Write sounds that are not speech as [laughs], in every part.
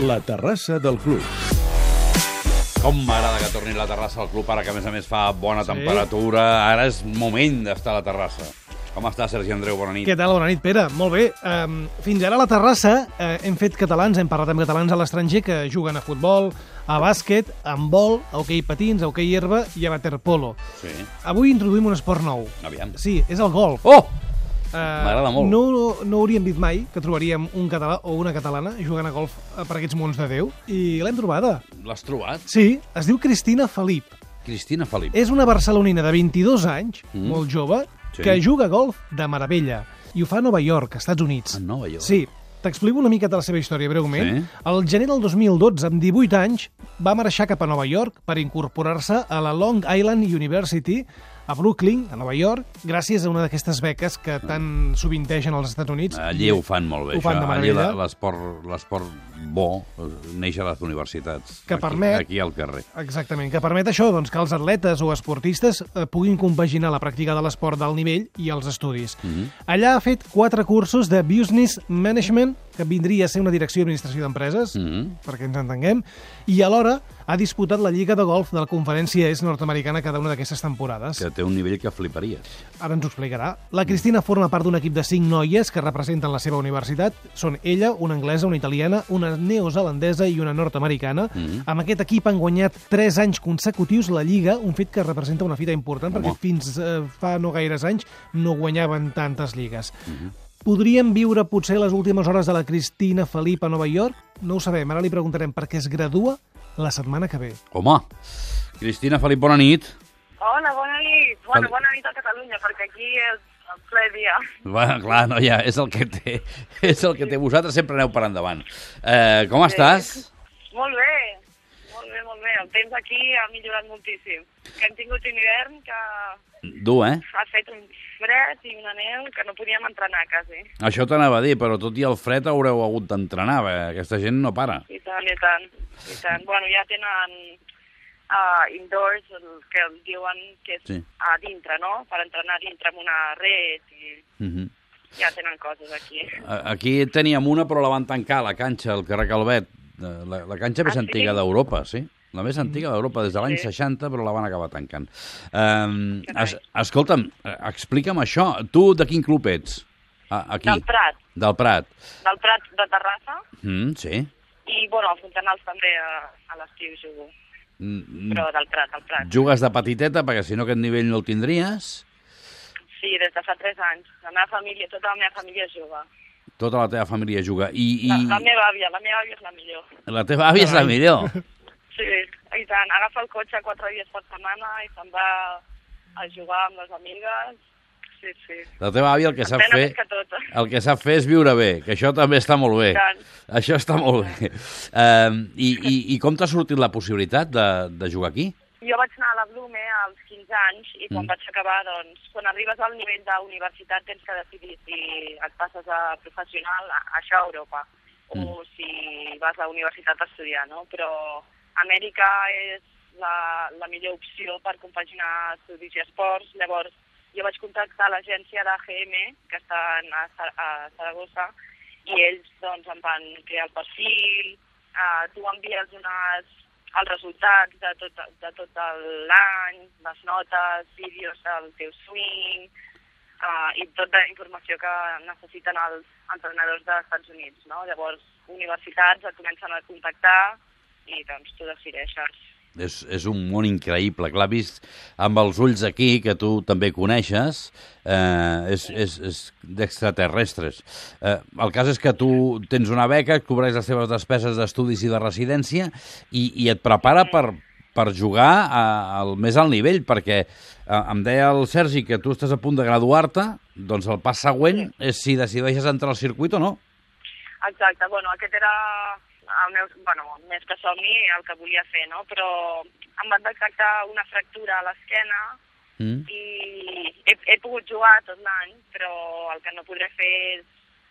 La terrassa del club. Com m'agrada que torni la terrassa al club, ara que a més a més fa bona Sí. temperatura. Ara és moment d'estar a la terrassa. Com està, Sergi Andreu? Bona nit. Què tal? Bona nit, Pere. Molt bé. Um, fins ara a la terrassa eh, hem fet catalans, hem parlat amb catalans a l'estranger que juguen a futbol, a bàsquet, a handbol, a hoquei patins, a hoquei herba i a waterpolo. Sí. Avui introduïm un esport nou. Aviam. Sí, és el golf. Oh! Eh, M'agrada molt. No, no, no hauríem dit mai que trobaríem un català o una catalana jugant a golf eh, per aquests mons de Déu i l'hem trobada. L'has trobat? Sí, es diu Cristina Felip. Cristina Felip. És una barcelonina de 22 anys, Mm. molt jove, Sí. que juga a golf de meravella. I ho fa a Nova York, Estats Units. A Nova York. Sí, t'explico una mica de la seva història breument. Sí. El gener del 2012, amb 18 anys, va marxar cap a Nova York per incorporar-se a la Long Island University a Brooklyn, a Nova York, gràcies a una d'aquestes beques que tan sovintegen als Estats Units. Allí ho fan molt bé, Ho fan això. Allí l'esport bo eh, neix a les universitats. Que aquí, permet- Aquí al carrer. Exactament, que permet això, doncs, que els atletes o esportistes eh, puguin compaginar la pràctica de l'esport d'alt nivell i els estudis. Mhm. Allà ha fet quatre cursos de Business Management, que vindria a ser una direcció d'administració d'empreses, Mhm. perquè ens entenguem, i alhora ha disputat la Lliga de Golf de la Conferència Est Nord-Americana cada una d'aquestes temporades. Que té un nivell que fliparies. Ara ens ho explicarà. La Cristina forma part d'un equip de cinc noies que representen la seva universitat. Són ella, una anglesa, una italiana, una neozelandesa i una nord-americana. Mhm. Amb aquest equip han guanyat 3 anys consecutius la Lliga, un fet que representa una fita important, Home. perquè fins eh, fa no gaires anys no guanyaven tantes lligues. Mhm. Podríem viure potser les últimes hores de la Cristina Felip a Nova York? No ho sabem, ara li preguntarem perquè es gradua la setmana que ve. Home, Cristina Felip, bona nit. Hola, bona nit. Bueno, bona nit a Catalunya, perquè aquí és el ple dia. Va, clar, no, ja, és el que té. És el que té. Vosaltres sempre aneu per endavant. Eh, com estàs? Molt bé, molt bé, molt bé. El temps aquí ha millorat moltíssim. Que hem tingut un hivern que Dur, eh? ha fet un fred i una neu que no podíem entrenar quasi. Això t'anava a dir, però tot i el fred haureu hagut d'entrenar, perquè aquesta gent no para. I tant, i tant, i tant. Bueno, ja tenen uh, indoors, el que el diuen que és Sí. a dintre, no? Per entrenar dintre amb una red i Mhm. ja tenen coses aquí. Aquí teníem una, però la van tancar, la canxa, al carrer Calvet. Eh, La, la canxa més Ah, sí? antiga d'Europa, sí. La més antiga d'Europa, des de l'any Sí. 60, però la van acabar tancant. Um, es, escolta'm, eh, explica'm això. Tu de quin club ets? Ah, aquí. Del Prat, Del Prat. del Prat de Terrassa, Mm, sí. i, bueno, a Fontanals també a, a l'estiu jugo, Mm, però del Prat, del Prat. Jugues de petiteta, perquè si no aquest nivell no el tindries. Sí, des de fa 3 anys. La meva família, tota la meva família juga. Tota la teva família juga. I, i La, la meva àvia, la meva àvia és la millor. la teva àvia és la millor. [laughs] Sí, i tant. Agafa el cotxe quatre dies per setmana i se'n va a jugar amb les amigues. Sí, sí. La teva àvia el que sap fer... que tot. El que sap fer és viure bé, que això també està molt bé. Això està molt bé. Uh, i, i, I com t'ha sortit la possibilitat de, de jugar aquí? Jo vaig anar a la Blume als 15 anys i quan Mm. vaig acabar, doncs, quan arribes al nivell d'universitat tens que decidir si et passes a professional, a, això a Europa, o Mm. si vas a la universitat a estudiar, no? Però Amèrica és la, la millor opció per compaginar estudis i esports. Llavors, jo vaig contactar l'agència d'AGM, que està a, a Saragossa, i ells doncs, em van crear el perfil, uh, tu envies unes, els resultats de tot, de tot l'any, les notes, vídeos del teu swing, uh, i tota la informació que necessiten els entrenadors dels Estats Units. No? Llavors, universitats et comencen a contactar i doncs tu decideixes. És, és un món increïble, clar, vist amb els ulls aquí, que tu també coneixes, eh, és, és, és d'extraterrestres. Eh, el cas és que tu tens una beca, cobreix les teves despeses d'estudis i de residència i, i et prepara per, per jugar a, al més alt nivell, perquè eh, em deia el Sergi que tu estàs a punt de graduar-te, doncs el pas següent és si decideixes entrar al circuit o no. Exacte, bueno, aquest era el meu, bueno, més que somni, el que volia fer, no? Però em van detectar una fractura a l'esquena Mm. i he, he pogut jugar tot l'any, però el que no podré fer és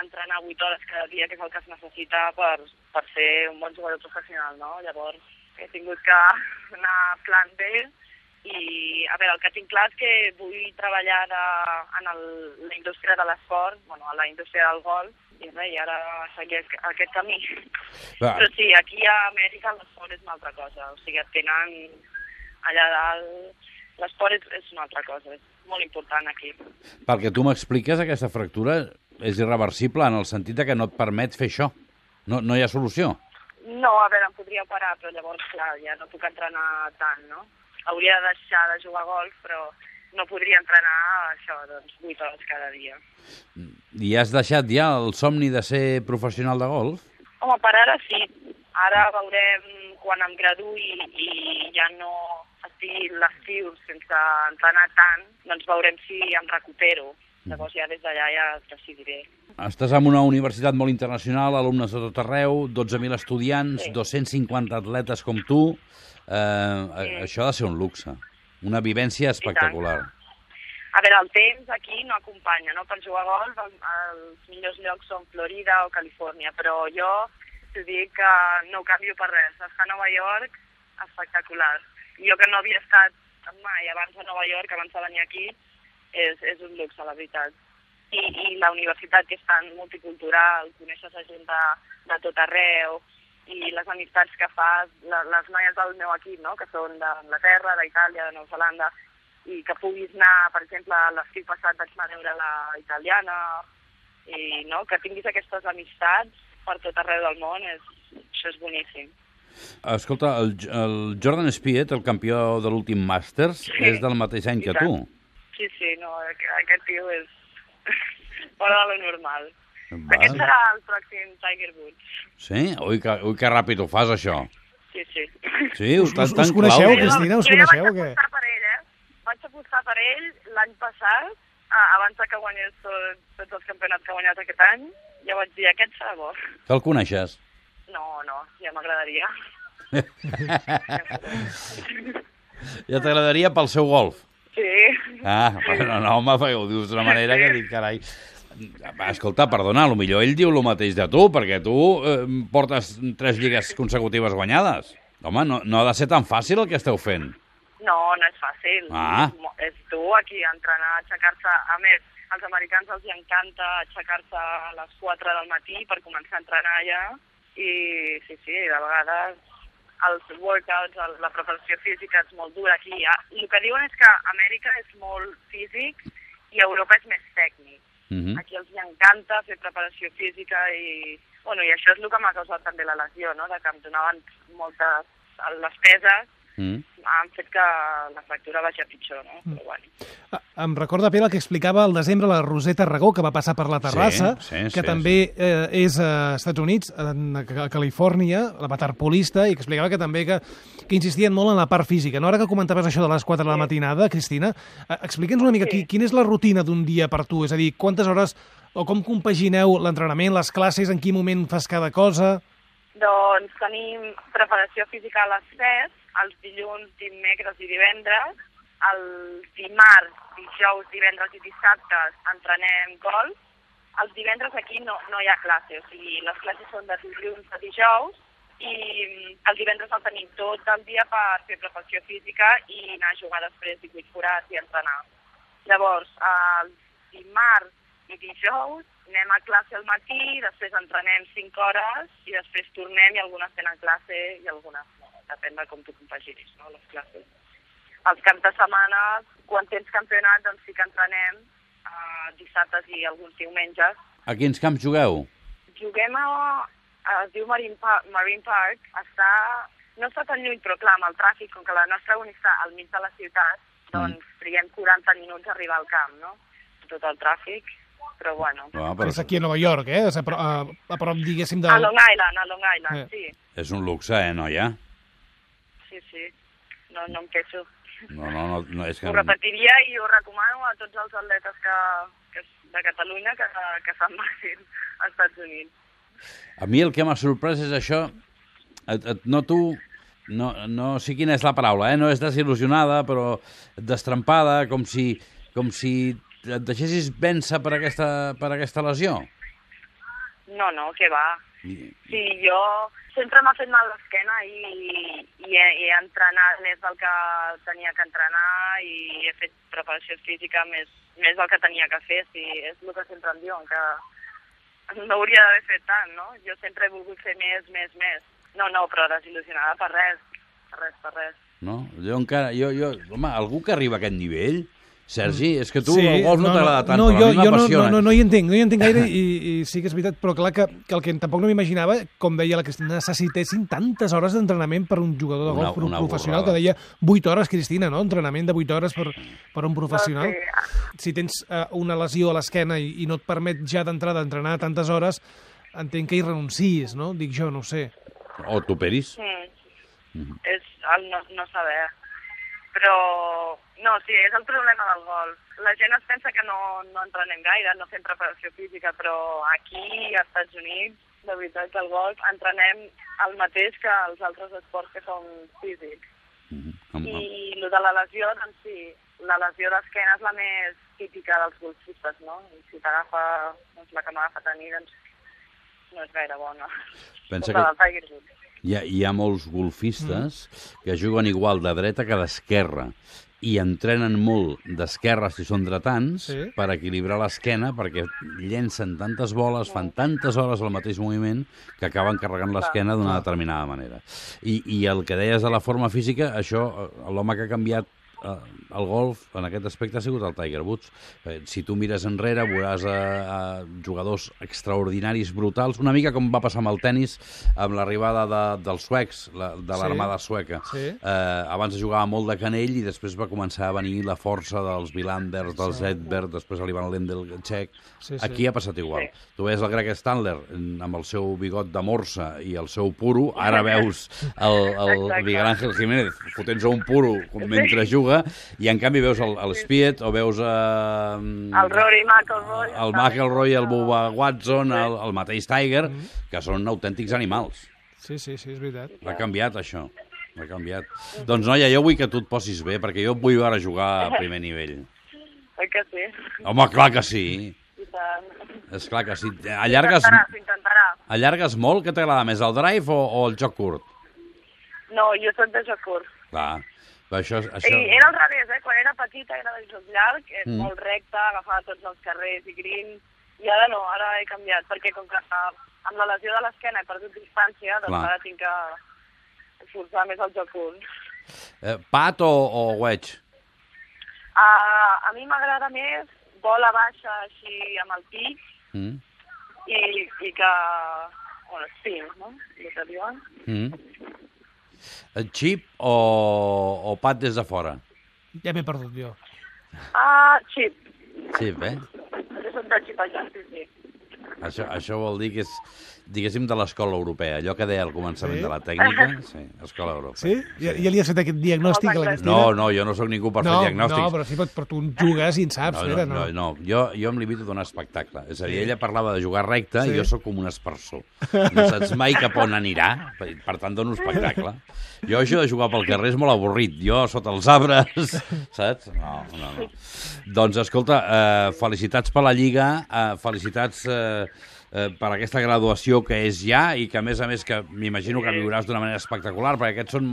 entrenar 8 hores cada dia, que és el que es necessita per, per ser un bon jugador professional, no? Llavors he tingut que [laughs] anar a plan B I, a veure, el que tinc clar és que vull treballar de, en el, la indústria de l'esport, bueno, a la indústria del golf, i, res, i ara seguir aquest, camí. Va. Però sí, aquí a Amèrica l'esport és una altra cosa, o sigui, et tenen allà dalt... L'esport és, és una altra cosa, és molt important aquí. Pel que tu m'expliques, aquesta fractura és irreversible en el sentit de que no et permet fer això. No, no hi ha solució. No, a veure, em podria parar, però llavors, clar, ja no puc entrenar tant, no? Hauria de deixar de jugar a golf, però no podria entrenar això, doncs, 8 hores cada dia. I has deixat ja el somni de ser professional de golf? Home, per ara sí. Ara veurem quan em graduï i ja no estigui l'estiu sense entrenar tant, doncs veurem si em recupero. Llavors ja des d'allà ja decidiré. Estàs en una universitat molt internacional, alumnes de tot arreu, 12.000 estudiants, Sí. 250 atletes com tu. Eh, Sí. Això ha de ser un luxe, una vivència espectacular. A veure, el temps aquí no acompanya, no? Per jugar a golf el, els millors llocs són Florida o Califòrnia, però jo t'ho dic que no ho canvio per res. Estar a Nova York, espectacular. Jo que no havia estat mai abans a Nova York, abans de venir aquí, és, és un luxe, la veritat. I, I la universitat que és tan multicultural, coneixes a gent de, de tot arreu, i les amistats que fas, la, les noies del meu equip, no?, que són d'Anglaterra, d'Itàlia, de Nova Zelanda, i que puguis anar, per exemple, l'estiu passat vaig anar a veure la italiana, i no, que tinguis aquestes amistats per tot arreu del món, és, això és boníssim. Escolta, el, el Jordan Spieth, el campió de l'últim Masters, Sí. és del mateix any que tu. Sí, sí, no, aqu- aquest tio és fora de lo normal. Va. Aquest serà el pròxim Tiger Woods. Sí? Ui, que, ui, que ràpid ho fas, això. Sí, sí. Sí, Us- tan, us- us coneixeu. Cristina? us jo coneixeu o vaig què? apostar per ell, eh? Vaig apostar per ell l'any passat, abans de que guanyés tot, tots els campionats que ha guanyat aquest any, ja vaig dir, aquest serà bo. Que el coneixes? No, no, ja m'agradaria. [laughs] Ja t'agradaria pel seu golf? Sí. Ah, bueno, no, home, ho dius d'una manera que dic, carai... Escolta, perdona, potser ell diu el mateix de tu, perquè tu eh, portes tres lligues consecutives guanyades. Home, no, no ha de ser tan fàcil el que esteu fent. No, no és fàcil. Ah. És, dur aquí entrenar, aixecar-se. A més, als americans els encanta aixecar-se a les 4 del matí per començar a entrenar ja. I sí, sí, de vegades els workouts, el, la preparació física és molt dura aquí. Ah, El que diuen és que Amèrica és molt físic i Europa és més tècnic. Mhm. Aquí els encanta fer preparació física i, bueno, i això és el que m'ha causat també la lesió, no? de que em donaven moltes... Les peses Mm. han fet que la fractura vagi a pitjor, no? Però bueno. Ah, Em recorda bé el que explicava al desembre la Roser Tarragó, que va passar per la Terrassa, Sí, sí, que sí, també eh, és a Estats Units, a Califòrnia, la waterpolista, i que explicava que també que, que insistien molt en la part física. No? Ara que comentaves això de les 4 de la matinada, Cristina, eh, explica'ns una mica Sí. qui, quina és la rutina d'un dia per tu, és a dir, quantes hores o com compagineu l'entrenament, les classes, en quin moment fas cada cosa... Doncs tenim preparació física a les 7, els dilluns, dimecres i divendres. El dimarts, dijous, divendres i dissabtes entrenem golf. Els divendres aquí no, no hi ha classe, o sigui, les classes són de dilluns a dijous i mm, el divendres el tenim tot el dia per fer preparació física i anar a jugar després 18 forats i entrenar. Llavors, el dimarts i dijous anem a classe al matí, després entrenem 5 hores i després tornem i algunes tenen classe i algunes no. Depèn de com tu compaginis, no, les classes. Els caps de setmana, quan tens campionat, doncs sí que entrenem uh, dissabtes i alguns diumenges. A quins camps jugueu? Juguem a... a es diu Marine Park, Marine Park, està... No està tan lluny, però clar, amb el tràfic, com que la nostra uni està al mig de la ciutat, doncs triguem 40 minuts a arribar al camp, no? Tot el tràfic, però bueno. Ah, Però... És aquí a Nova York, eh? És a, pro- a, a prop, diguéssim, de... A Long Island, a Long Island, Eh. sí. És un luxe, eh, noia? Sí, sí. No, no em queixo. No, no, no, no és que... Ho repetiria i ho recomano a tots els atletes que, que de Catalunya que, que se'n vagin als Estats Units. A mi el que m'ha sorprès és això, et, et noto, no, no sé quina és la paraula, eh? no és desil·lusionada, però destrampada, com si, com si et deixessis vèncer per aquesta, per aquesta lesió. No, no, que va. I, Sí, jo sempre m'ha fet mal l'esquena i, i he, he entrenat més del que tenia que entrenar i he fet preparació física més, més del que tenia que fer, si és el que sempre em diuen, que no hauria d'haver fet tant, no? Jo sempre he volgut fer més, més, més. No, no, però desil·lusionada per res, per res, per res. No? Jo encara... Jo, jo, home, algú que arriba a aquest nivell, Sergi, és que tu Sí, el golf no, t'agrada tant, no, però jo, a mi jo no, m'apassiona. no, no, no hi entenc, no hi entenc gaire [laughs] i, i sí que és veritat, però clar que, que el que tampoc no m'imaginava, com deia la Cristina, necessitessin tantes hores d'entrenament per un jugador de golf, Una- per un una professional, borrada. que deia 8 hores, Cristina, no? Entrenament de 8 hores per, per un professional. No, sí. Si tens eh, una lesió a l'esquena i, i no et permet ja d'entrada entrenar tantes hores, entenc que hi renuncis, no? Dic jo, no ho sé. O t'operis. Mm. És el no, no saber. Però, no, sí, és el problema del golf. La gent es pensa que no, no entrenem gaire, no fem preparació física, però aquí, als Estats Units, de veritat el golf entrenem el mateix que els altres esports que són físics. Mhm. Amb- amb- I el de la lesió, doncs sí, la lesió d'esquena és la més típica dels golfistes, no? I si t'agafa doncs, la que m'agafa a mi, doncs no és gaire bona. Pensa que-. Hi ha, hi ha molts golfistes que juguen igual de dreta que d'esquerra i entrenen molt d'esquerra si són dretans Sí. per equilibrar l'esquena perquè llencen tantes boles, fan tantes hores el mateix moviment que acaben carregant l'esquena d'una determinada manera. I, I el que deies de la forma física, això, eh, l'home que ha canviat eh, el golf en aquest aspecte ha sigut el Tiger Woods. Eh, si tu mires enrere veuràs a, a jugadors extraordinaris, brutals, una mica com va passar amb el tennis amb l'arribada de, dels suecs, la, de Sí. l'armada sueca. Sí. Eh, abans jugava molt de canell i després va començar a venir la força dels Vilanders, dels Sí. Edberg, després l'Ivan Lendl txec. Sí, sí. Aquí ha passat igual. Sí. Tu veies el Greg Standler mm, amb el seu bigot de morsa i el seu puro, ara veus el, el Exacte. Miguel Ángel Jiménez fotent-se un puro mentre juga i en canvi veus el, el Spiet o veus eh, El Rory McIlroy. el McElroy, el. Bubba Watson, Sí. el, el mateix Tiger, Mm. que són autèntics animals. Sí, sí, sí, és veritat. Ha canviat, això. Ha canviat. Doncs, noia, jo vull que tu et posis bé, perquè jo et vull veure jugar a primer nivell. Oi que sí? Home, clar que sí. És clar que sí. Allargues, S'intentarà, s'intentarà. allargues molt? Què t'agrada més, el drive o, o el joc curt? No, jo soc de joc curt. Clar. Això, això... I era al revés, eh? Quan era petita era de joc llarg, Mm. molt recte, agafava tots els carrers i greens, i ara no, ara he canviat, perquè com que eh, amb la lesió de l'esquena he perdut distància, doncs Clar. ara tinc que forçar més el joc curt. Eh, pat o, o wedge? Uh, a mi m'agrada més bola baixa així amb el pic Mm? i, i que... Bueno, spin, no? El que diuen. Mm? Eh, Chip o, o pat des de fora? Ja m'he perdut jo. Ah, xip. Chip, eh? Jo soc sí, sí. Això, això vol dir que és, diguéssim, de l'escola europea. Allò que deia al començament Sí? de la tècnica, sí, escola europea. Sí? Ja, ja li has fet aquest diagnòstic a la Moltes Cristina? No, no, jo no sóc ningú per no, fer diagnòstics. no, però sí, però, tu jugues i en saps, no, Pere, no, no, no. Jo, jo em limito a donar espectacle. És a dir, ella parlava de jugar recte Sí. i jo sóc com un espersor. No saps mai cap on anirà, per, per tant dono espectacle. Jo això de jugar pel carrer és molt avorrit. Jo sota els arbres, saps? No, no, no. Doncs escolta, eh, felicitats per la Lliga, eh, felicitats eh, eh, per aquesta graduació que és ja i que a més a més que m'imagino que viuràs d'una manera espectacular, perquè aquests són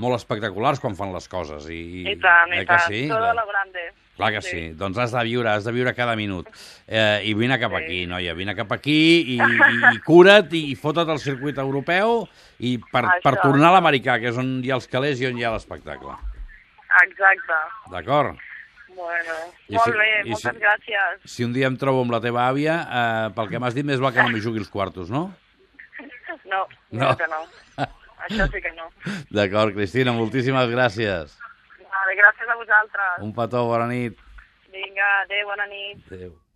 molt espectaculars quan fan les coses. I, I tant, eh i tant. sí? Todo lo grande. Clar que sí. Doncs has de viure, has de viure cada minut. Eh, I vine cap Sí. aquí, noia, vine cap aquí i, i, i cura't i fota't al circuit europeu i per, Això. per tornar a l'americà, que és on hi ha els calés i on hi ha l'espectacle. Exacte. D'acord? Bueno, I molt si- bé, i moltes si- gràcies. Si un dia em trobo amb la teva àvia, eh, pel que m'has dit, més val que no m'hi jugui els quartos, no? No, No. no. que no. Això sí que no. [laughs] D'acord, Cristina, moltíssimes gràcies. Vale, gràcies a vosaltres. Un petó, bona nit. Vinga, adéu, bona nit. Adéu.